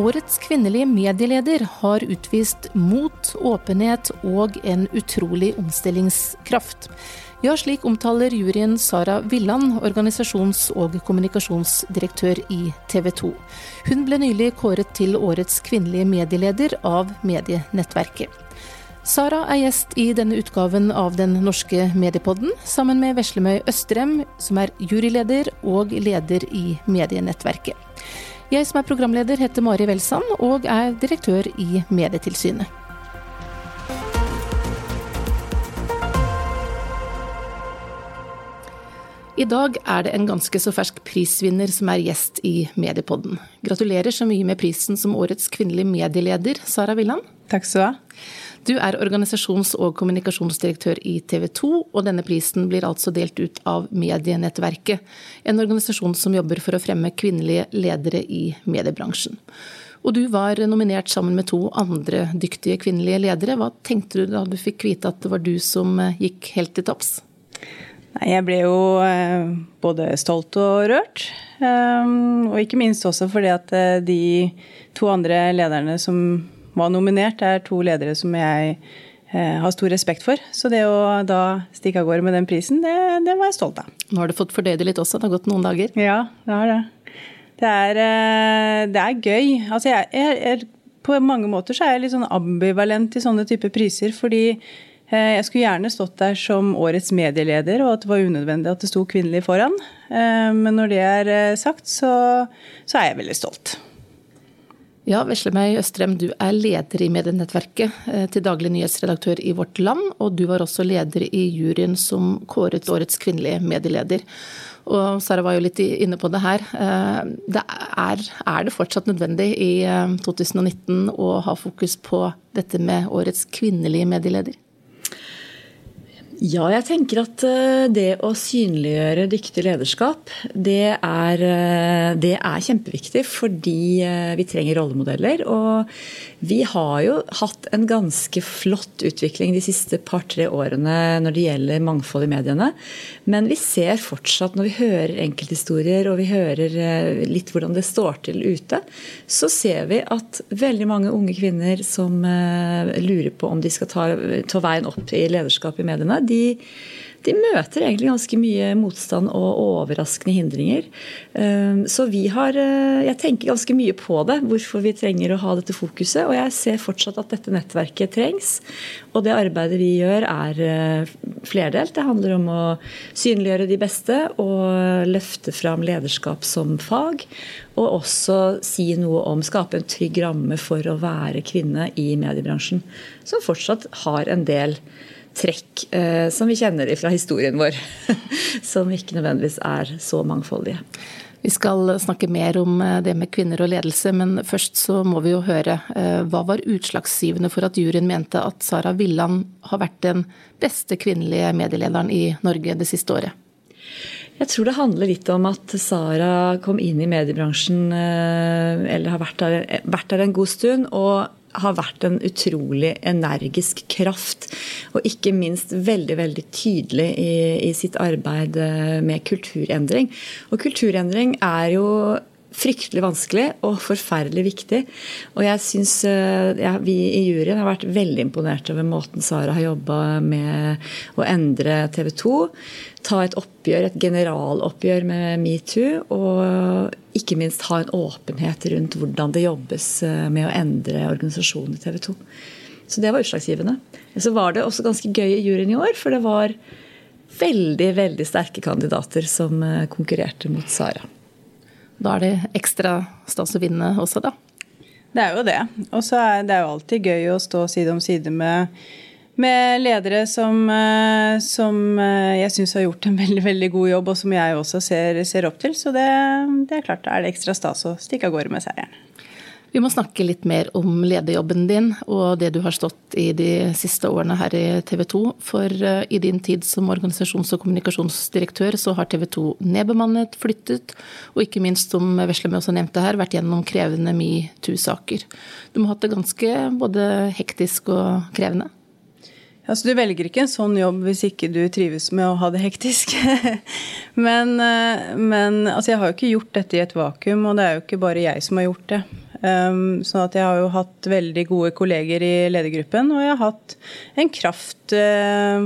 Årets kvinnelige medieleder har utvist mot, åpenhet og en utrolig omstillingskraft. Ja, slik omtaler juryen Sara Villand, organisasjons- og kommunikasjonsdirektør i TV 2. Hun ble nylig kåret til årets kvinnelige medieleder av Medienettverket. Sara er gjest i denne utgaven av Den norske mediepodden, sammen med Veslemøy Østrem, som er juryleder og leder i Medienettverket. Jeg som er programleder heter Mari Welsand og er direktør i Medietilsynet. I dag er det en ganske så fersk prisvinner som er gjest i Mediepodden. Gratulerer så mye med prisen som årets kvinnelige medieleder, Sara Villand. Takk skal du ha. Du er organisasjons- og kommunikasjonsdirektør i TV 2, og denne prisen blir altså delt ut av Medienettverket, en organisasjon som jobber for å fremme kvinnelige ledere i mediebransjen. Og du var nominert sammen med to andre dyktige kvinnelige ledere. Hva tenkte du da du fikk vite at det var du som gikk helt til topps? Jeg ble jo eh, både stolt og rørt. Ehm, og ikke minst også fordi at eh, de to andre lederne som var nominert, er to ledere som jeg eh, har stor respekt for. Så det å da stikke av gårde med den prisen, det, det, var jeg stolt av. Nå har du fått fordøyd det litt også, det har gått noen dager? Ja, det har det. Det er, eh, det er gøy. Altså jeg, jeg, jeg, på mange måter så er jeg litt sånn ambivalent i sånne typer priser, fordi eh, jeg skulle gjerne stått der som årets medieleder, og at det var unødvendig at det sto kvinnelig foran. Men når det er sagt, så, så er jeg veldig stolt. Ja, Veslemøy Østrem, du er leder i Medienettverket, eh, til daglig nyhetsredaktør i Vårt Land, og du var også leder i juryen som kåret årets kvinnelige medieleder. Og Sara var jo litt inne på det her. Eh, det er, er, det fortsatt nødvendig i 2019 eh, å ha fokus på dette med årets kvinnelige medieleder? Ja, jeg tenker at eh, det å synliggjøre dyktig lederskap, det er, eh, det er, kjempeviktig. Fordi eh, vi trenger rollemodeller. Og vi har jo hatt en ganske flott utvikling de siste par-tre årene når det gjelder mangfold i mediene. Men vi ser fortsatt, når vi hører enkelthistorier og vi hører litt hvordan det står til ute, så ser vi at veldig mange unge kvinner som lurer på om de skal ta, ta veien opp i lederskap i mediene, de, de møter egentlig ganske mye motstand og overraskende hindringer. Ehm, så vi har eh, Jeg tenker ganske mye på det, hvorfor vi trenger å ha dette fokuset. Og jeg ser fortsatt at dette nettverket trengs. Og det arbeidet vi gjør er eh, flerdelt. Det handler om å synliggjøre de beste og løfte fram lederskap som fag. Og også si noe om skape en trygg ramme for å være kvinne i mediebransjen. Som fortsatt har en del trekk eh, som vi kjenner fra historien vår. som ikke nødvendigvis er så mangfoldige. Vi skal snakke mer om eh, det med kvinner og ledelse, men først så må vi jo høre. Eh, hva var utslagsgivende for at juryen mente at Sara Villand har vært den beste kvinnelige medielederen i Norge det siste året? Jeg tror det handler litt om at Sara kom inn i mediebransjen, eh, eller har vært der, vært der en god stund. og har vært en utrolig energisk kraft. Og ikke minst veldig veldig tydelig i, i sitt arbeid eh, med kulturendring. Og kulturendring er jo fryktelig vanskelig og forferdelig viktig. Og jeg syns eh, ja, vi i juryen har vært veldig imponert over måten Sara har jobba med å endre TV 2. Ta et oppgjør, et generaloppgjør med metoo. Og ikke minst ha en åpenhet rundt hvordan det jobbes eh, med å endre organisasjonen i TV 2. Så det var utslagsgivende. Så var det også ganske gøy i juryen i år, for det var veldig, veldig sterke kandidater som eh, konkurrerte mot Sara. Da er det ekstra stas å vinne også, da. Det er jo det. Og så er det jo alltid gøy å stå side om side med, med ledere som, eh, som eh, jeg syns har gjort en veldig veldig god jobb, og som jeg også ser, ser opp til. Så det, det er klart da er det ekstra stas å stikke av gårde med seieren. Vi må snakke litt mer om lederjobben din og det du har stått i de siste årene her i TV 2. For eh, i din tid som organisasjons- og kommunikasjonsdirektør så har TV 2 nedbemannet, flyttet, og ikke minst, som Veslemø også nevnte her, vært gjennom krevende metoo-saker. Du må ha hatt det ganske både hektisk og krevende? Altså, du velger ikke en sånn jobb hvis ikke du trives med å ha det hektisk. men, eh, men altså, jeg har jo ikke gjort dette i et vakuum, og det er jo ikke bare jeg som har gjort det. Um, så at jeg har jo hatt veldig gode kolleger i ledergruppen, og jeg har hatt en kraft uh,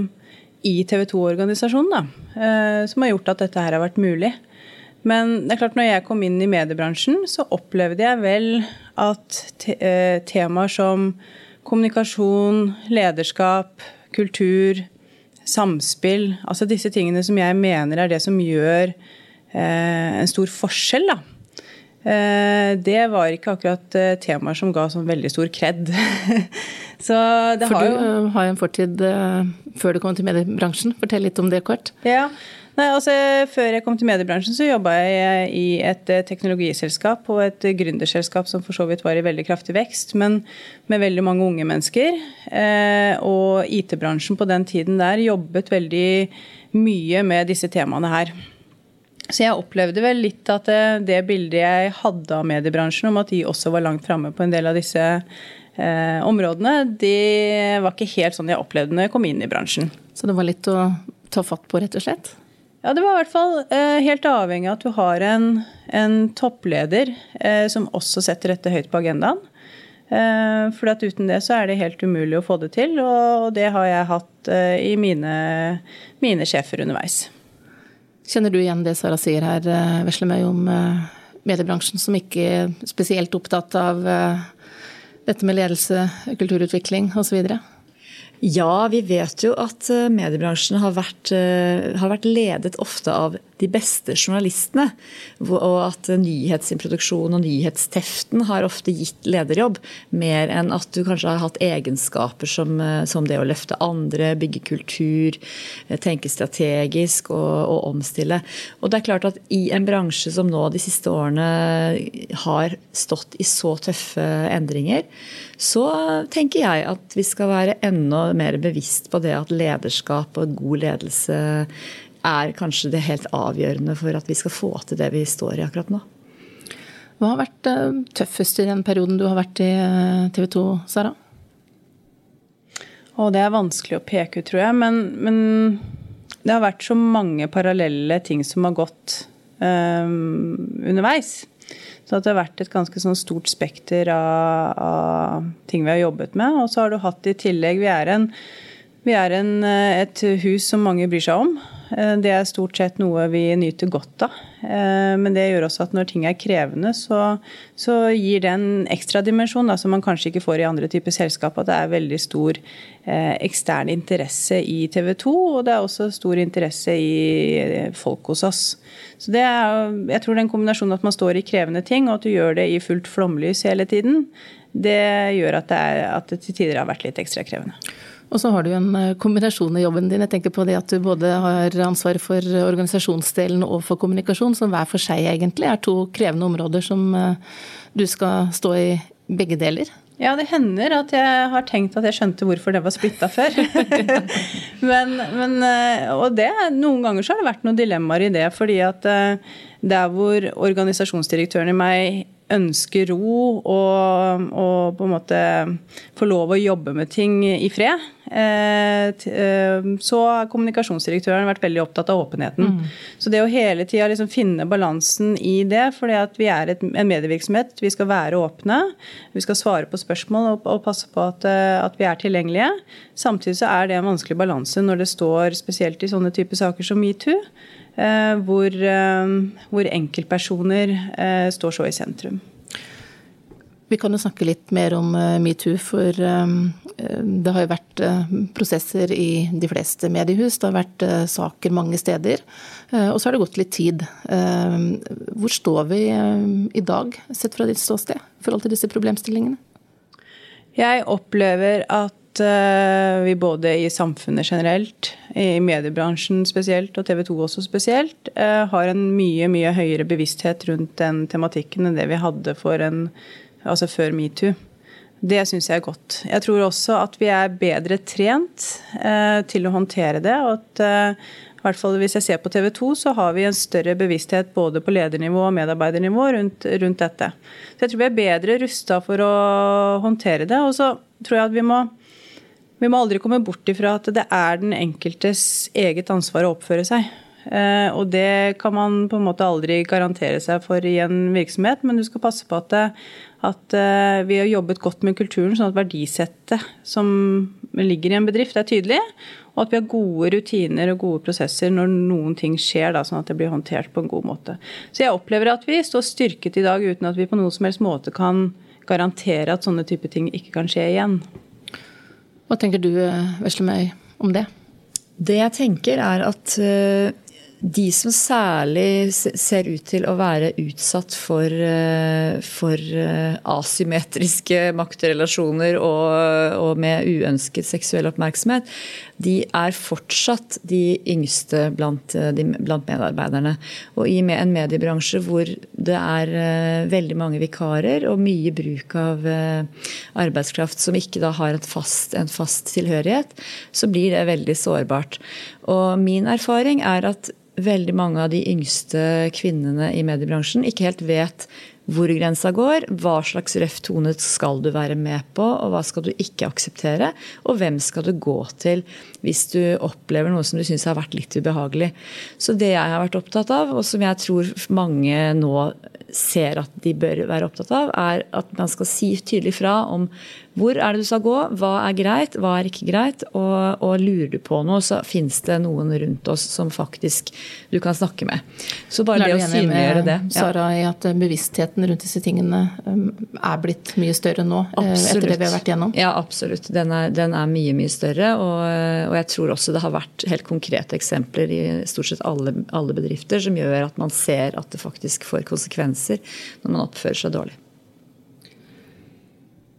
i TV 2-organisasjonen uh, som har gjort at dette her har vært mulig. Men det er klart når jeg kom inn i mediebransjen, så opplevde jeg vel at te uh, temaer som kommunikasjon, lederskap, kultur, samspill, altså disse tingene som jeg mener er det som gjør en stor forskjell, da Eh, det var ikke akkurat eh, temaer som ga sånn veldig stor kred. Så det For har jo du har jo en fortid eh, før du kom til mediebransjen. Fortell litt om det kort. Ja, Nei, altså Før jeg kom til mediebransjen, så jobba jeg i et teknologiselskap og et gründerselskap som for så vidt var i veldig kraftig vekst, men med veldig mange unge mennesker. Og IT-bransjen på den tiden der jobbet veldig mye med disse temaene her. Så jeg opplevde vel litt at det, det, bildet jeg hadde av mediebransjen, om at de også var langt framme på en del av disse eh, områdene, det var ikke helt sånn jeg opplevde når jeg kom inn i bransjen. Så det var litt å ta fatt på, rett og slett? Ja, det var i hvert fall eh, helt avhengig av at du har en, en toppleder eh, som også setter dette høyt på agendaen. Eh, for at uten det så er det helt umulig å få det til, og det har jeg hatt eh, i mine, mine sjefer underveis. Kjenner du igjen det Sara sier her, eh, Veslemøy, om eh, mediebransjen som ikke er spesielt opptatt av eh, dette med ledelse, kulturutvikling osv.? Ja, vi vet jo at eh, mediebransjen har vært, eh, har vært, ledet ofte av de beste journalistene. Og at nyhetsintroduksjon og nyhetsteften har ofte gitt lederjobb. Mer enn at du kanskje har hatt egenskaper som, eh, som det å løfte andre, bygge kultur, tenke strategisk og, og, omstille. Og det er klart at i en bransje som nå de siste årene har stått i så tøffe endringer, så tenker jeg at vi skal være enda mer bevisst på det at lederskap og god ledelse er kanskje det helt avgjørende for at vi skal få til det vi står i akkurat nå. Hva har vært eh, tøffest i den perioden du har vært i eh, TV 2, Sara? Å, det er vanskelig å peke ut, tror jeg. Men, men, det har vært så mange parallelle ting som har gått um, underveis. Så det har vært et ganske sånn stort spekter av, av, ting vi har jobbet med. Og så har du hatt i tillegg Vi er, en, vi er en, et hus som mange bryr seg om. Eh, det er stort sett noe vi nyter godt av. Eh, men det gjør også at når ting er krevende, så, så gir det en ekstra dimensjon da, som man kanskje ikke får i andre typer selskap. At det er veldig stor eh, ekstern interesse i TV 2, og det er også stor interesse i folk hos oss. Så det er, jeg tror den kombinasjonen at man står i krevende ting, og at du gjør det i fullt flomlys hele tiden, det gjør at det, er, at det til tider har vært litt ekstra krevende. Og så har du en eh, kombinasjon i jobben din. Jeg tenker på det at du både har ansvar for organisasjonsdelen og for kommunikasjon, som hver for seg egentlig er to krevende områder som eh, du skal stå i begge deler. Ja, det hender at jeg har tenkt at jeg skjønte hvorfor det var splitta før. men, men, eh, og det, noen ganger så har det vært noen dilemmaer i det. fordi at der hvor organisasjonsdirektøren i meg ønsker ro og, og, på en måte få lov å jobbe med ting i fred, eh, eh, så har kommunikasjonsdirektøren vært veldig opptatt av åpenheten. Mm. Så det å hele tida liksom finne balansen i det, fordi vi er et, en medievirksomhet, vi skal være åpne, vi skal svare på spørsmål og, og passe på at, eh, at, vi er tilgjengelige. Samtidig så er det en vanskelig balanse når det står spesielt i sånne typer saker som metoo. Eh, hvor, eh, hvor enkeltpersoner eh, står så i sentrum. Vi kan jo snakke litt mer om metoo, for det har jo vært prosesser i de fleste mediehus. Det har vært saker mange steder. Og så har det gått litt tid. Hvor står vi i dag, sett fra ditt ståsted, i forhold til disse problemstillingene? Jeg opplever at Eh, vi både i samfunnet generelt, i mediebransjen spesielt og TV 2 også spesielt, eh, har en mye mye høyere bevissthet rundt den tematikken enn det vi hadde en, altså før metoo. Det syns jeg er godt. Jeg tror også at vi er bedre trent eh, til å håndtere det. og at i hvert fall Hvis jeg ser på TV 2, så har vi en større bevissthet både på ledernivå og medarbeidernivå rundt, rundt dette. Så jeg tror vi er bedre rusta for å håndtere det. Og så tror jeg at vi må vi må aldri komme bort ifra at det er den enkeltes eget ansvar å oppføre seg. Eh, og det kan man på en måte aldri garantere seg for i en virksomhet, men du skal passe på at, det, at eh, vi har jobbet godt med kulturen, sånn at verdisettet som ligger i en bedrift, er tydelig. Og at vi har gode rutiner og gode prosesser når noen ting skjer, da, sånn at det blir håndtert på en god måte. Så jeg opplever at vi står styrket i dag uten at vi på noen som helst måte kan garantere at sånne type ting ikke kan skje igjen. Hva tenker du, Veslemøy, om det? Det jeg tenker er at eh, de som særlig ser ut til å være utsatt for, eh, for eh, asymmetriske maktrelasjoner og, og, med uønsket seksuell oppmerksomhet, de er fortsatt de yngste blant, de, blant medarbeiderne. Og i en mediebransje hvor det er veldig mange vikarer og mye bruk av arbeidskraft som ikke da har fast, en fast tilhørighet, så blir det veldig sårbart. Og min erfaring er at veldig mange av de yngste kvinnene i mediebransjen ikke helt vet hvor grensa går, hva slags røff tone skal du være med på, og hva skal du ikke akseptere, og hvem skal du gå til hvis du opplever noe som du syns har vært litt ubehagelig. Så det jeg har vært opptatt av, og som jeg tror mange nå ser at de bør være opptatt av, er at man skal si tydelig fra om hvor er det du skal gå, hva er greit, hva er ikke greit. Og, og lurer du på noe, så fins det noen rundt oss som faktisk du kan snakke med. Så bare det å synliggjøre det. Ja. Sara, i at bevisstheten rundt disse tingene um, er blitt mye større nå absolutt. Eh, etter det vi har vært gjennom? Ja, absolutt. Den er, den er mye, mye større. Og, og, jeg tror også det har vært helt konkrete eksempler i stort sett alle, alle bedrifter som gjør at man ser at det faktisk får konsekvenser når man oppfører seg dårlig.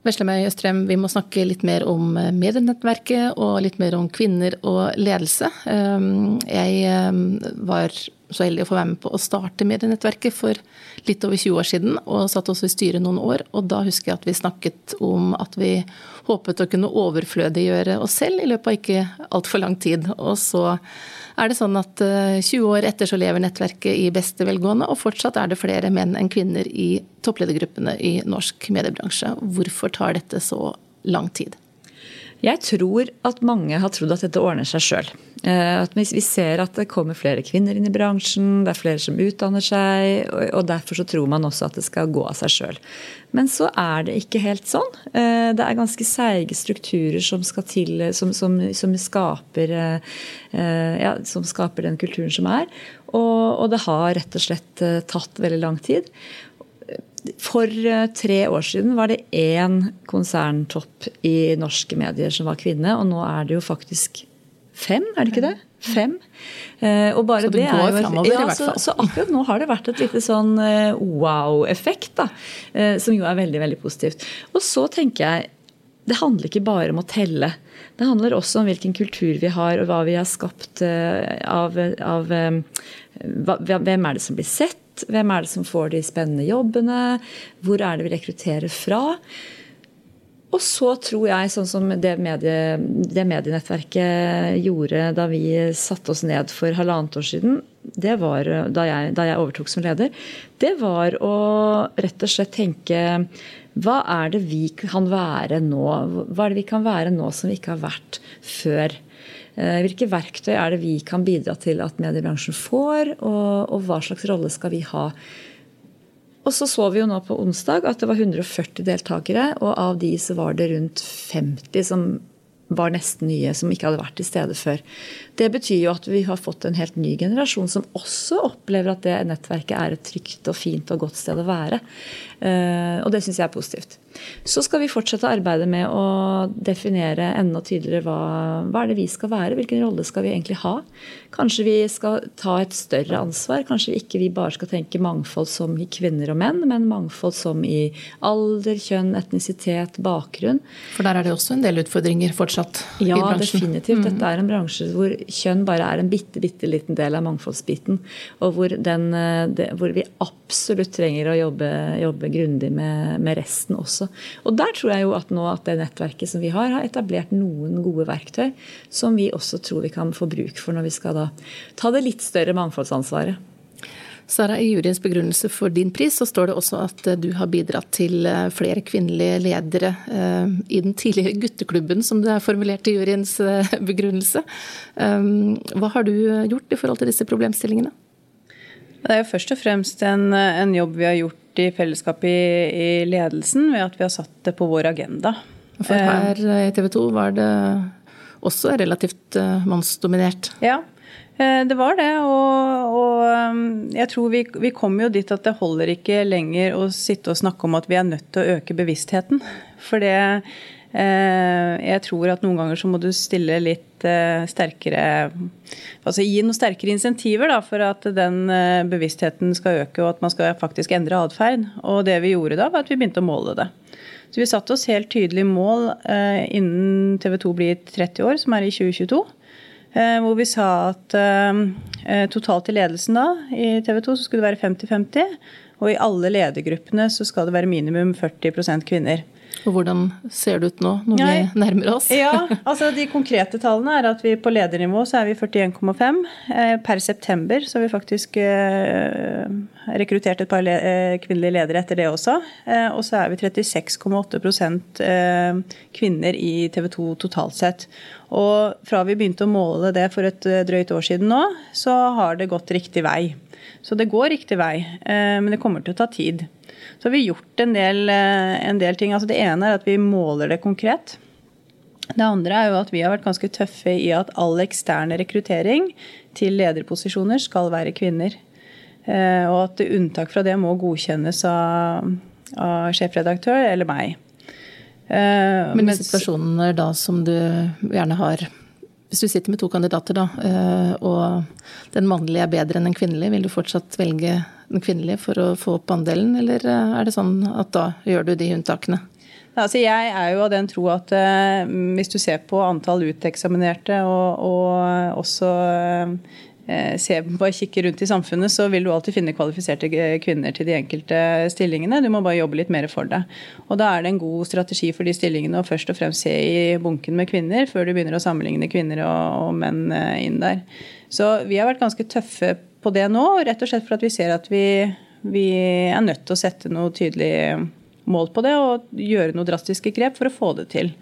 Veslemøy Østrem, vi må snakke litt mer om eh, medienettverket og litt mer om kvinner og ledelse. Ehm, jeg ehm, var så heldig å få være med på å starte medienettverket for litt over 20 år siden, og satt også i styret noen år. Og da husker jeg at vi snakket om at vi håpet å kunne overflødiggjøre oss selv i løpet av ikke altfor lang tid. Og så er det sånn at 20 eh, år etter så lever nettverket i beste velgående, og fortsatt er det flere menn enn kvinner i toppledergruppene i norsk mediebransje. Hvorfor tar dette så lang tid? Jeg tror at mange har trodd at dette ordner seg sjøl. Hvis vi ser at det kommer flere kvinner inn i bransjen, det er flere som utdanner seg, og derfor så tror man også at det skal gå av seg sjøl. Men så er det ikke helt sånn. Eh, det er ganske seige strukturer som, til, som, som, som, skaper, eh, ja, som skaper den kulturen som er. Og, og det har rett og slett tatt veldig lang tid. For eh, tre år siden var det én konserntopp i norske medier som var kvinne, og nå er det jo faktisk fem, er det ikke det? Fem. Eh, og bare så det, det går jo, framover, ja, i hvert fall. Så, så, akkurat nå har det vært et lite sånn eh, wow-effekt, da. Som jo er veldig, veldig positivt. Og så tenker jeg det handler ikke bare om å telle. Det handler også om hvilken kultur vi har, og hva vi har skapt av, av Hvem er det som blir sett? Hvem er det som får de spennende jobbene? Hvor er det vi rekrutterer fra? Og så tror jeg, sånn som det, medie, det medienettverket gjorde da vi satte oss ned for halvannet år siden, det var da jeg, da jeg overtok som leder, det var å rett og slett tenke hva er det vi kan være nå? Hva er det vi kan være nå som vi ikke har vært før? Eh, hvilke verktøy er det vi kan bidra til at mediebransjen får, og, og hva slags rolle skal vi ha? Og så så vi jo nå på onsdag at det var 140 deltakere, og av de så var det rundt 50 som var nesten nye, som ikke hadde vært til stede før. Det betyr jo at vi har fått en helt ny generasjon som også opplever at det nettverket er et trygt og fint og godt sted å være. Eh, og det syns jeg er positivt. Så skal vi fortsette arbeidet med å definere enda tydeligere hva, hva er det vi skal være, hvilken rolle skal vi egentlig ha. Kanskje vi skal ta et større ansvar. Kanskje ikke vi bare skal tenke mangfold som i kvinner og menn, men mangfold som i alder, kjønn, etnisitet, bakgrunn. For der er det også en del utfordringer fortsatt ja, i bransjen? Ja, definitivt. Mm. Dette er en bransje hvor kjønn bare er en bitte, bitte liten del av mangfoldsbiten. Og hvor, den, eh, det, hvor vi absolutt trenger å jobbe, jobbe grundig med, med resten også også. Og der tror jeg jo at nå at det nettverket som vi har, har etablert noen gode verktøy som vi også tror vi kan få bruk for når vi skal da ta det litt større mangfoldsansvaret. Sara, I juryens begrunnelse for din pris så står det også at du har bidratt til flere kvinnelige ledere i den tidligere gutteklubben, som det er formulert i juryens begrunnelse. Hva har du gjort i forhold til disse problemstillingene? Det er jo først og fremst en, en jobb vi har gjort i fellesskap i, i, ledelsen, ved at vi har satt det på vår agenda. For her i TV 2 var det også relativt mannsdominert? Ja, Eh, det var det, og, og um, jeg tror vi, vi kommer jo dit at det holder ikke lenger å sitte og snakke om at vi er nødt til å øke bevisstheten. For det eh, Jeg tror at noen ganger så må du stille litt eh, sterkere Altså gi noen sterkere insentiver da, for at den bevisstheten skal øke, og at man skal faktisk endre atferd. Og det vi gjorde da, var at vi begynte å måle det. Så vi satte oss helt tydelige mål innen TV 2 blir 30 år, som er i 2022. Eh, hvor vi sa at eh, eh, totalt i ledelsen da, i TV 2 så skulle det være 50-50. Og i alle ledergruppene så skal det være minimum 40% kvinner. Og Hvordan ser det ut nå, når vi nærmer oss? ja, altså De konkrete tallene er at vi på ledernivå så er vi 41,5. Per september så har vi faktisk rekruttert et par kvinnelige ledere etter det også. Og så er vi 36,8% kvinner i TV 2 totalt sett. Og fra vi begynte å måle det for et eh, drøyt år siden nå, så har det gått riktig vei. Så det går riktig vei, eh, men det kommer til å ta tid. Så har vi gjort en del, eh, en del ting. Altså det ene er at vi måler det konkret. Det andre er jo at vi har vært ganske tøffe i at all eksterne rekruttering til lederposisjoner skal være kvinner. Og at unntak fra det må godkjennes av, av sjefredaktør eller meg. Eh, Men i situasjoner da som du gjerne har Hvis du sitter med to kandidater, da, eh, og den mannlige er bedre enn den kvinnelige, vil du fortsatt velge den kvinnelige for å få opp andelen, eller eh, er det sånn at da gjør du de unntakene? Altså jeg er jo av den tro at uh, hvis du ser på antall uteksaminerte og, og også uh, Eh, se, bare kikke rundt i samfunnet, så vil du alltid finne kvalifiserte kvinner til de enkelte stillingene. Du må bare jobbe litt mer for det. Og da er det en god strategi for de stillingene å først og fremst se i bunken med kvinner, før du begynner å sammenligne kvinner og, og menn eh, inn der. Så vi har vært ganske tøffe på det nå, rett og slett for at vi ser at vi, vi er nødt til å sette noe tydelig mål på det og gjøre noen drastiske grep for å få det til.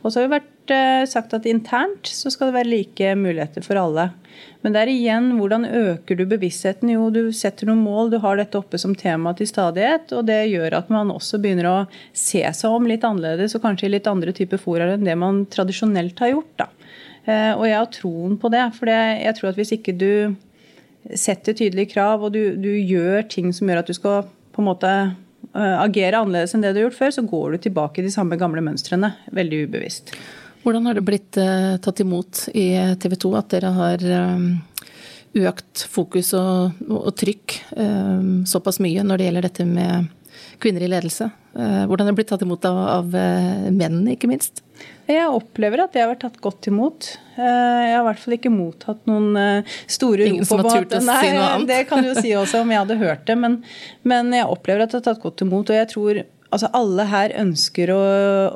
Og så har vi vært eh, sagt at internt så skal det være like muligheter for alle. Men det er igjen hvordan øker du bevisstheten? Jo, du setter noen mål, du har dette oppe som tema til stadighet. Og det gjør at man også begynner å se seg om litt annerledes og kanskje i litt andre typer fora enn det man tradisjonelt har gjort. Da. Eh, og jeg har troen på det. For jeg tror at hvis ikke du setter tydelige krav og du, du gjør ting som gjør at du skal på en måte Eh, agere annerledes enn det du har gjort før, så går du tilbake i de samme gamle mønstrene. Veldig ubevisst. Hvordan har det blitt uh, tatt imot i TV 2 at dere har økt fokus og, og trykk såpass mye når det gjelder dette med kvinner i ledelse? Hvordan har det blitt tatt imot av, av menn, ikke minst? Jeg opplever at det har vært tatt godt imot. Eh, jeg har i hvert fall ikke mottatt noen eh, store Ingen som har turt å si noe annet? Det kan du jo si også, om jeg hadde hørt det. Men, men, jeg opplever at det har tatt godt imot. Og jeg tror altså alle her ønsker å,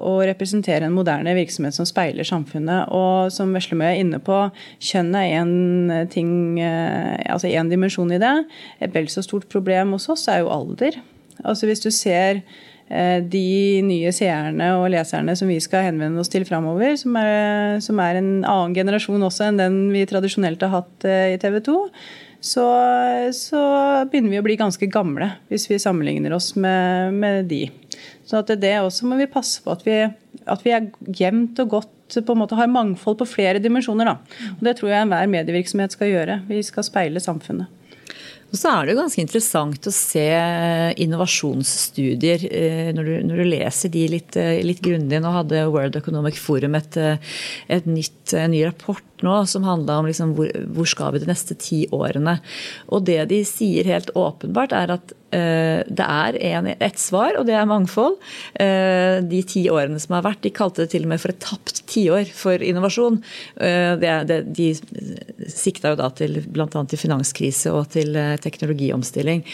å, representere en moderne virksomhet som speiler samfunnet. Og som Veslemøy er inne på, kjønn er én ting, eh, altså én dimensjon i det. Et vel så stort problem hos oss er jo alder. Altså hvis du ser de nye seerne og leserne som vi skal henvende oss til framover, som, som, er en annen generasjon også enn den vi tradisjonelt har hatt eh, i TV 2, så, så begynner vi å bli ganske gamle hvis vi sammenligner oss med, med de. Så at det også må vi passe på at vi, at vi er jevnt og godt på en måte har mangfold på flere dimensjoner. Da. Og Det tror jeg enhver medievirksomhet skal gjøre. Vi skal speile samfunnet. Og så er det jo ganske interessant å se innovasjonsstudier eh, når du, når du leser de litt, eh, litt grundig. Nå hadde World Economic Forum et, eh, et nytt, en ny rapport nå som handla om liksom hvor, hvor, skal vi de neste ti årene. Og det de sier helt åpenbart, er at eh, det er en, ett svar, og det er mangfold. Eh, de ti årene som har vært, de kalte det til og med for et tapt tiår for innovasjon. Eh, det, det, de sikta jo da til bl.a. til finanskrise og til teknologiomstilling.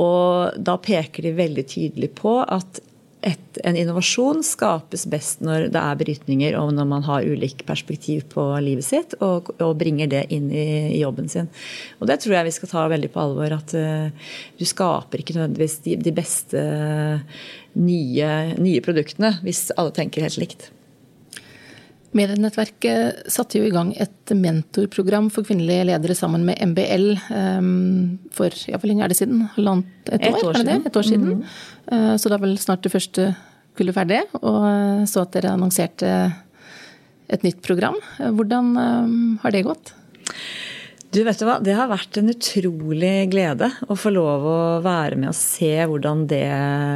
Og da peker de veldig tydelig på at et, en innovasjon skapes best når det er brytninger og når man har ulik perspektiv på livet sitt, og, og bringer det inn i, i, jobben sin. Og Det tror jeg vi skal ta veldig på alvor. At uh, du skaper ikke nødvendigvis de, de beste nye, nye produktene hvis alle tenker helt likt. Medienettverket satte jo i gang et mentorprogram for kvinnelige ledere sammen med MBL um, for ja, hvor lenge er det siden? Halvannet, et, et, år, år siden. Et år siden. Mm. Uh, så det er vel snart det første kullet ferdig. Og uh, så at dere annonserte et nytt program. Hvordan um, har det gått? Du vet du hva, Det har vært en utrolig glede å få lov å være med og se hvordan det,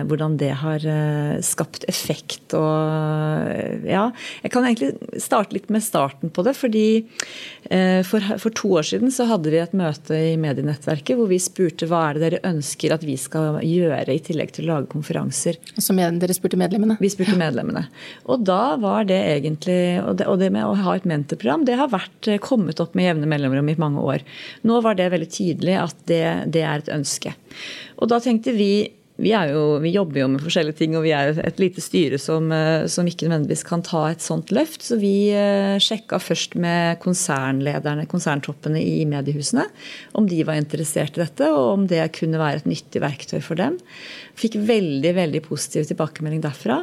hvordan det har eh, skapt effekt. Og, ja, jeg kan egentlig starte litt med starten på det. fordi eh, for, for, to år siden så hadde vi et møte i medienettverket hvor vi spurte hva er det dere ønsker at vi skal gjøre i tillegg til å lage konferanser. Altså med, dere spurte medlemmene? Vi spurte medlemmene. Og da var det egentlig Og det, og det med å ha et mentorprogram det har vært eh, kommet opp med jevne mellomrom i mange år år. Nå var det veldig tydelig at det, det er et ønske. Og da tenkte vi vi, jo, vi, jobber jo med forskjellige ting, og vi er et lite styre som, eh, som, ikke nødvendigvis kan ta et sånt løft. Så vi eh, sjekka først med konsernlederne, konserntoppene i mediehusene, om de var interessert i dette, og om det kunne være et nyttig verktøy for dem. Fikk veldig veldig positiv tilbakemelding derfra.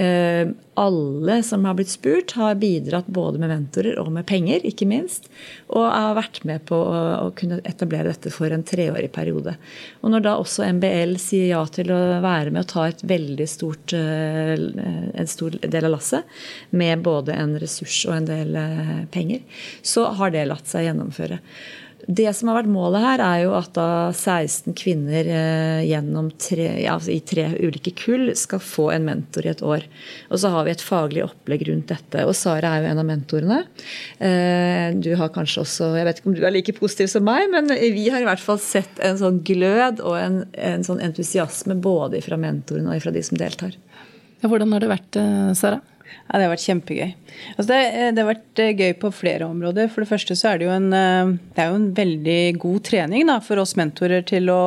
Eh, alle som har blitt spurt, har bidratt både med mentorer og med penger, ikke minst. Og har vært med på å kunne etablere dette for en treårig periode. Og når da også MBL sier ja til å være med og ta et veldig stort, eh, en stor del av lasset, med både en ressurs og en del eh, penger, så har det latt seg gjennomføre. Det som har vært målet her, er jo at da 16 kvinner eh, gjennom tre, ja, altså i tre ulike kull skal få en mentor i et år. Og så har vi et faglig opplegg rundt dette. Og Sara er jo en av mentorene. Eh, du har kanskje også Jeg vet ikke om du er like positiv som meg, men vi har i hvert fall sett en sånn glød og en, en sånn entusiasme både fra mentorene og fra de som deltar. Ja, hvordan har det vært, eh, Sara? Ja, Det har vært kjempegøy. Altså det, eh, det, har vært eh, gøy på flere områder. For det første så er det jo en, eh, det jo en veldig god trening da, for oss mentorer til å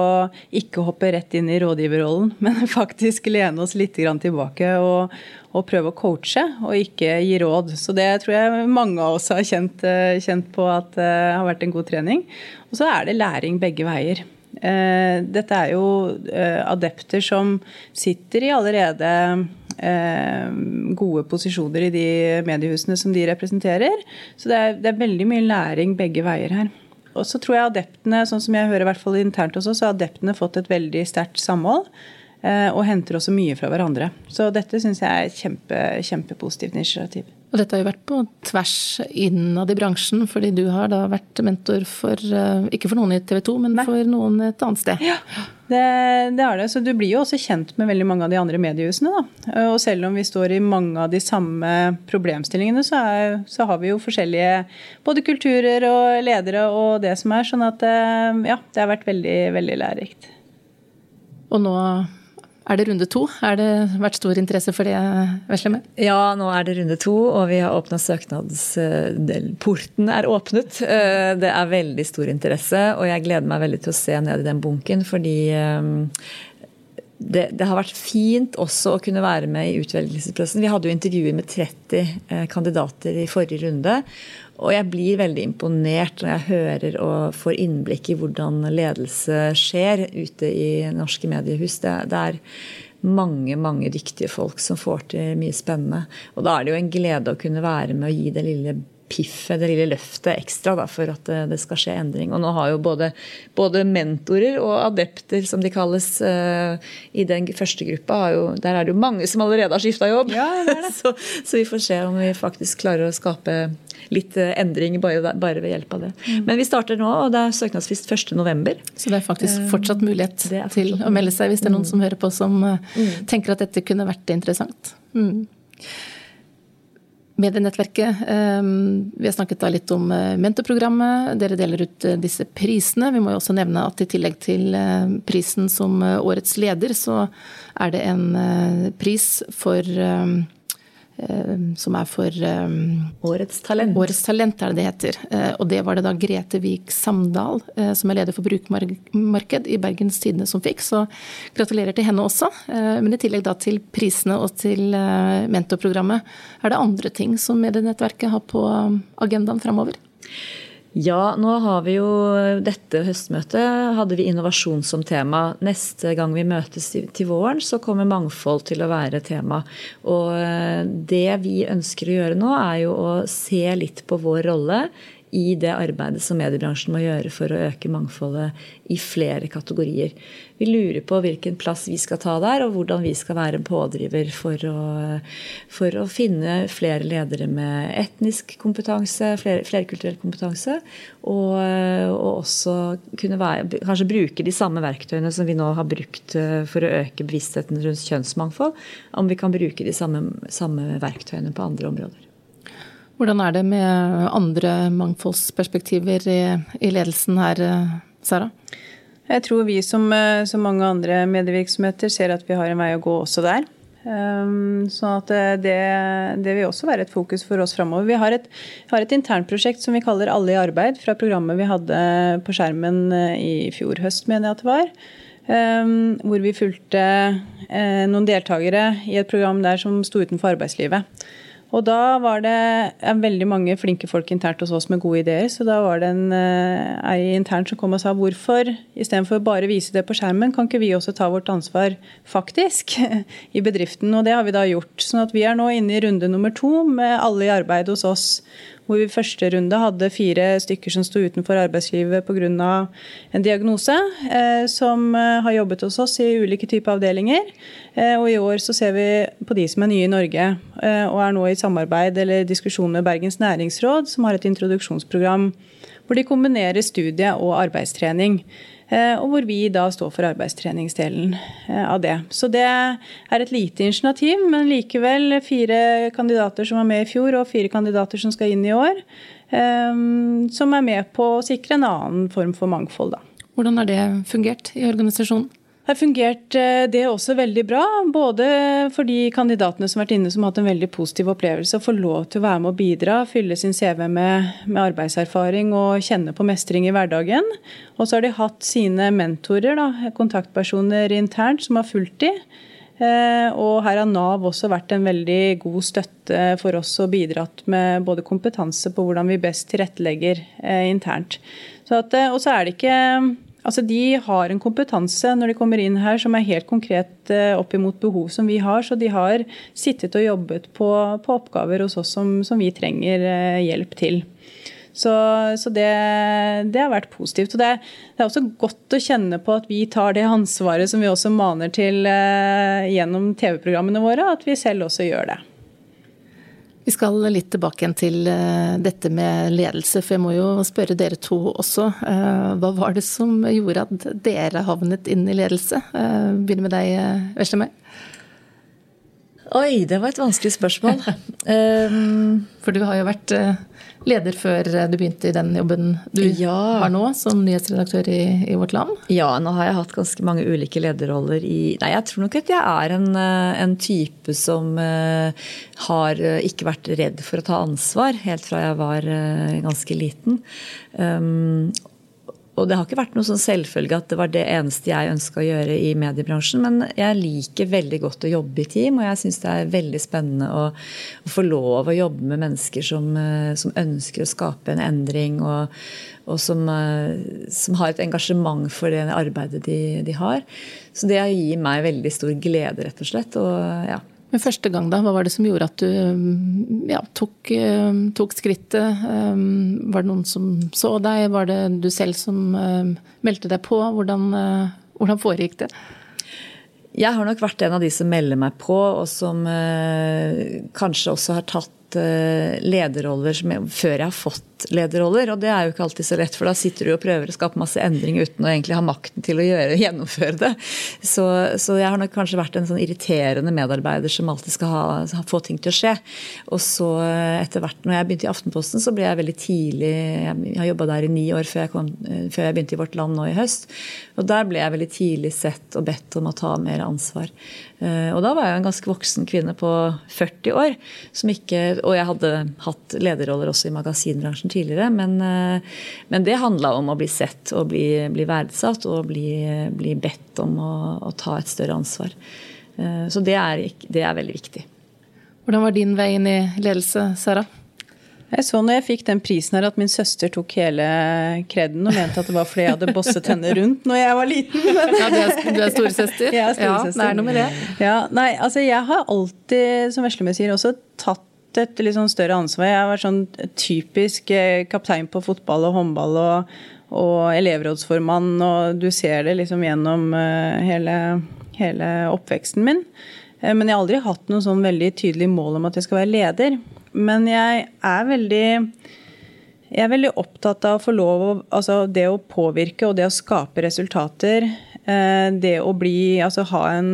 ikke hoppe rett inn i rådgiverrollen, men faktisk lene oss litt tilbake og, og, prøve å coache, og ikke gi råd. Så det tror jeg mange av oss har kjent, kjent på at det har vært en god trening. Og så er det læring begge veier. Dette er jo adepter som sitter i allerede gode posisjoner i de mediehusene som de representerer. Så det er, det er veldig mye læring begge veier her. Og så tror jeg adeptene, sånn som jeg hører i hvert fall internt hos oss, har adeptene fått et veldig sterkt samhold. Eh, og henter også mye fra hverandre. Så dette syns jeg er et kjempe, kjempepositivt initiativ. Og dette har jo vært på tvers innad i bransjen, fordi du har da vært mentor for eh, Ikke for noen i TV 2, men Nei. for noen et annet sted. Ja, det, det er det. Så du blir jo også kjent med veldig mange av de andre mediehusene. Da. Og selv om vi står i mange av de samme problemstillingene, så, er, så har vi jo forskjellige både kulturer og ledere og det som er. Sånn at eh, ja, det har vært veldig, veldig lærerikt. Og nå er det runde to? Har det vært stor interesse for det, Vesleme? Ja, nå er det runde to, og vi har åpna søknadsporten er åpnet. Eh, det er veldig stor interesse, og jeg gleder meg veldig til å se ned i den bunken, fordi eh, det, det, har vært fint også å kunne være med i utvelgelsesprosessen. Vi hadde jo intervjuer med 30 eh, kandidater i forrige runde. Og jeg blir veldig imponert når jeg hører og får innblikk i hvordan ledelse skjer ute i norske mediehus. Det, det er mange mange dyktige folk som får til mye spennende. Og da er det jo en glede å kunne være med og gi det lille piffet, det lille løftet ekstra da, for at det skal skje endring. Og nå har jo både, både mentorer og adepter, som de kalles, uh, i den første gruppa, jo, der er det jo mange som allerede har skifta jobb. Ja, det det. så, så, vi får se om vi faktisk klarer å skape litt eh, endring bare, bare ved hjelp av det. Mm. Men vi starter nå, og det er søknadsfrist 1.11. Så det er faktisk eh, fortsatt mulighet fortsatt til å melde seg hvis det er noen mm. som hører på som mm. tenker at dette kunne vært interessant. Mm. Medienettverket. Ehm, vi har snakket da litt om eh, mentorprogrammet. Dere deler ut eh, disse prisene. Vi må jo også nevne at i tillegg til eh, prisen som årets leder, så er det en pris for som er for Årets talent. Årets talent er det det heter. Og det var det da Grete Vik Samdal, som er leder for brukermarked i Bergens Tidende, som fikk. Så gratulerer til henne også. Men i tillegg da til prisene og til mentorprogrammet, er det andre ting som medienettverket har på agendaen framover? Ja, nå har vi jo dette høstmøtet hadde vi innovasjon som tema. Neste gang vi møtes til våren, så kommer mangfold til å være tema. Og eh, det vi ønsker å gjøre nå, er jo å se litt på vår rolle i det arbeidet som mediebransjen må gjøre for å øke mangfoldet i flere kategorier. Vi lurer på hvilken plass vi skal ta der, og hvordan vi skal være en pådriver for å, for å finne flere ledere med etnisk kompetanse, flere, flerkulturell kompetanse, og, og, også kunne være, kanskje bruke de samme verktøyene som vi nå har brukt eh, for å øke bevisstheten rundt kjønnsmangfold, om vi kan bruke de samme, samme verktøyene på andre områder. Hvordan er det med andre mangfoldsperspektiver i, i ledelsen her, Sara? Jeg tror vi som, som, mange andre medievirksomheter ser at vi har en vei å gå også der. Sånn at det, det, vil også være et fokus for oss framover. Vi har et, har et internprosjekt som vi kaller Alle i arbeid, fra programmet vi hadde på skjermen eh, i fjor høst, mener jeg at det var. Um, hvor vi fulgte noen deltakere i et program der som sto utenfor arbeidslivet. Og da var det veldig mange flinke folk internt hos oss med gode ideer. Så da var det en eh, intern internt som kom og sa hvorfor, istedenfor bare vise det på skjermen, kan ikke vi også ta vårt ansvar faktisk i bedriften? Og det har vi da gjort. sånn at vi er nå inne i runde nummer to med alle i arbeid hos oss hvor vi i første runde hadde fire stykker som sto utenfor arbeidslivet pga. en diagnose, eh, som eh, har jobbet hos oss i ulike typer avdelinger. Eh, og i år så ser vi på de som er nye i Norge, og er nå i samarbeid eller diskusjon med Bergens næringsråd, som har et introduksjonsprogram hvor de kombinerer studie og arbeidstrening. Eh, og hvor vi da står for arbeidstreningsdelen eh, av det. Så det er et lite initiativ, men likevel fire kandidater som var med i fjor, og fire kandidater som skal inn i år. Eh, som er med på å sikre en annen form for mangfold. Da. Hvordan har det fungert i organisasjonen? Har fungert eh, det også veldig bra. Både for de kandidatene som har vært inne som har hatt en veldig positiv opplevelse, å få lov til å være med og bidra, fylle sin CV med, med, arbeidserfaring og kjenne på mestring i hverdagen. Og så har de hatt sine mentorer, da, kontaktpersoner internt, som har fulgt de. Eh, og her har Nav også vært en veldig god støtte for oss og bidratt med både kompetanse på hvordan vi best tilrettelegger internt. internt. Så at, og så er det ikke Altså, De har en kompetanse når de kommer inn her som er helt konkret eh, opp imot behov som vi har. Så de har sittet og jobbet på, på oppgaver hos oss som, som vi trenger eh, hjelp til. Så, så det, det, har vært positivt. Og det, det, er også godt å kjenne på at vi tar det ansvaret som vi også maner til eh, gjennom TV-programmene våre, at vi selv også gjør det. Vi skal litt tilbake igjen til eh, dette med ledelse, for jeg må jo spørre dere to også. Eh, hva var det som gjorde at dere havnet inn i ledelse? Eh, begynner med deg, Veslemøy. Oi, det var et vanskelig spørsmål. um, For du har jo vært leder før du begynte i den jobben du ja. har nå, som nyhetsredaktør i, i, Vårt Land? Ja, nå har jeg hatt ganske mange ulike lederroller i Nei, jeg tror nok at jeg er en, en type som uh, har ikke vært redd for å ta ansvar helt fra jeg var uh, ganske liten. Um, og det har ikke vært noe sånn selvfølge at det var det eneste jeg ønska å gjøre i mediebransjen, men jeg liker veldig godt å jobbe i team, og jeg syns det er veldig spennende å, å, få lov å jobbe med mennesker som, eh, som ønsker å skape en endring, og, og som, eh, som, har et engasjement for det arbeidet de, de har. Så det gir meg veldig stor glede, rett og slett. Og ja, men første gang, da, hva var det som gjorde at du mm, ja, tok, eh, tok, skrittet? Eh, var det noen som så deg? Var det du selv som eh, meldte deg på? Hvordan, hvordan foregikk det? Jeg har nok vært en av de som melder meg på, og som kanskje også har tatt lederroller jeg, før jeg har fått lederroller, og det er jo ikke alltid så lett, for da sitter du og prøver å skape masse endring uten å egentlig ha makten til å gjøre, gjennomføre det. Så, så, jeg har nok kanskje vært en sånn irriterende medarbeider som alltid skal ha, få ting til å skje. Og så etter hvert, når jeg begynte i Aftenposten, så ble jeg veldig tidlig Jeg har jobba der i ni år før jeg, kom, før jeg begynte i Vårt Land nå i høst. Og der ble jeg veldig tidlig sett og bedt om å ta mer ansvar. Eh, og da var jeg en ganske voksen kvinne på 40 år. Ikke, og jeg hadde hatt lederroller også i magasinbransjen tidligere. Men, eh, men det handla om å bli sett og bli, bli verdsatt og bli, bli, bedt om å, å, ta et større ansvar. Eh, så det er, det er veldig viktig. Hvordan var din vei inn i ledelse, Sara? Jeg så når jeg fikk den prisen her at min søster tok hele kreden og mente at det var fordi jeg hadde bosset henne rundt når jeg var liten. ja, du er, du er storesøster? Jeg er storesøster. Ja, det er noe med det. Ja, nei, altså jeg har alltid, som Veslemøy sier, også tatt et litt sånn større ansvar. Jeg har vært sånn typisk eh, kaptein på fotball og håndball og, og elevrådsformann, og du ser det liksom gjennom eh, hele, hele oppveksten min. Eh, men jeg har aldri hatt noe sånn veldig tydelig mål om at jeg skal være leder. Men jeg er veldig jeg er veldig opptatt av å få lov altså det å påvirke og det å skape resultater. Det å bli Altså ha en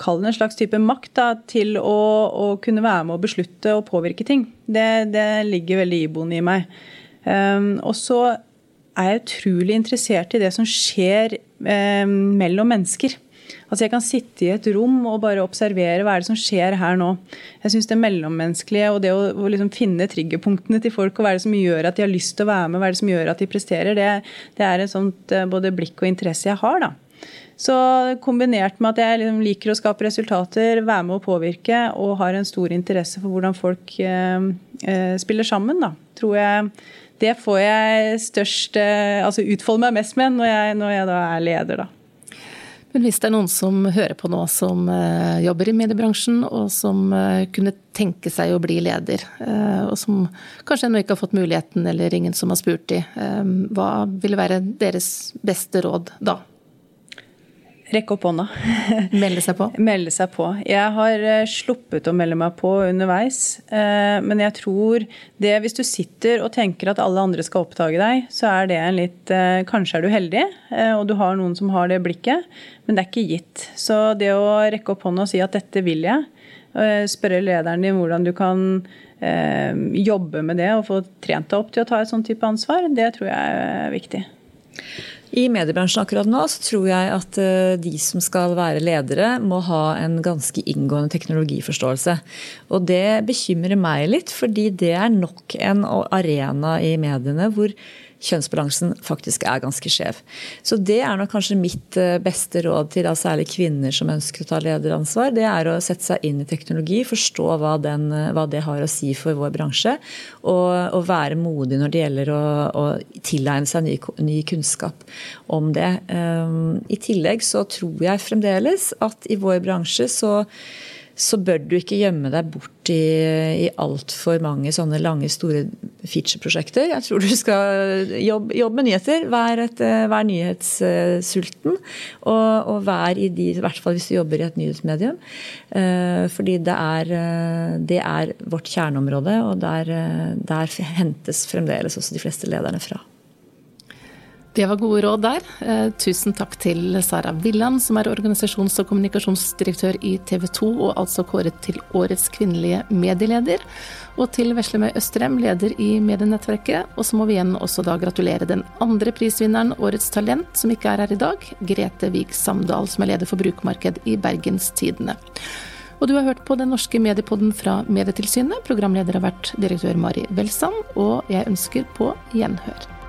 Kall det en slags type makt da, til å, å, kunne være med å beslutte og påvirke ting. Det, det ligger veldig iboende i meg. Um, og så er jeg utrolig interessert i det som skjer um, mellom mennesker. Altså Jeg kan sitte i et rom og bare observere hva er det som skjer her nå. Jeg syns det mellommenneskelige og det å, å liksom finne triggerpunktene til folk, og hva er det som gjør at de har lyst til å være med, hva er det som gjør at de presterer, det, det er et sånt eh, både blikk og interesse jeg har. da. Så kombinert med at jeg liksom liker å skape resultater, være med å påvirke og har en stor interesse for hvordan folk eh, eh, spiller sammen, da, tror jeg det får jeg størst eh, Altså utfolde meg mest med når jeg, når jeg da er leder, da. Men hvis det er noen som hører på nå som jobber i mediebransjen, og som kunne tenke seg å bli leder, og som kanskje ennå ikke har fått muligheten, eller ingen som har spurt de, hva ville være deres beste råd da? Rekke opp hånda. Melde seg på? Melde seg på. Jeg har eh, sluppet å melde meg på underveis. Eh, men jeg tror det hvis du sitter og tenker at alle andre skal oppdage deg, så er det en litt eh, Kanskje er du heldig, og du har noen som har det blikket, men det er ikke gitt. Så det å rekke opp hånda og si at dette vil jeg, spørre lederen din hvordan du kan jobbe med det og få trent deg opp til å ta et sånt type ansvar, det tror jeg er viktig. I mediebransjen akkurat nå så tror jeg at eh, de som skal være ledere, må ha en ganske inngående teknologiforståelse. Og det bekymrer meg litt, fordi det er nok en arena i mediene hvor kjønnsbalansen faktisk er ganske skjev. Så det er nok kanskje mitt eh, beste råd til da, særlig kvinner som ønsker å ta lederansvar. Det er å sette seg inn i teknologi, forstå hva, den, eh, hva det har å si for vår bransje. Og, og være modig når det gjelder å, å tilegne seg ny, ny, kunnskap om det. Um, I tillegg så tror jeg fremdeles at i vår bransje så så bør du ikke gjemme deg bort i, i altfor mange sånne lange, store feature-prosjekter. Jeg tror du skal jobbe, jobbe med nyheter. Vær, et, vær nyhetssulten. Og, og, vær i de, i hvert fall hvis du jobber i et nyhetsmedium. Eh, fordi det er, det er vårt kjerneområde, og der, der hentes fremdeles også de fleste lederne fra. Det var gode råd der. Eh, tusen takk til Sara Villand, som er organisasjons- og kommunikasjonsdirektør i TV 2, og altså kåret til årets kvinnelige medieleder. Og til Veslemøy Østrem, leder i Medienettverket. Og så må vi igjen også da gratulere den andre prisvinneren, Årets talent, som ikke er her i dag, Grete Vik Samdal, som er leder for brukermarked i Bergens Tidende. Og du har hørt på den norske mediepodden fra Medietilsynet. Programleder har vært direktør Mari Welsand, og jeg ønsker på gjenhør.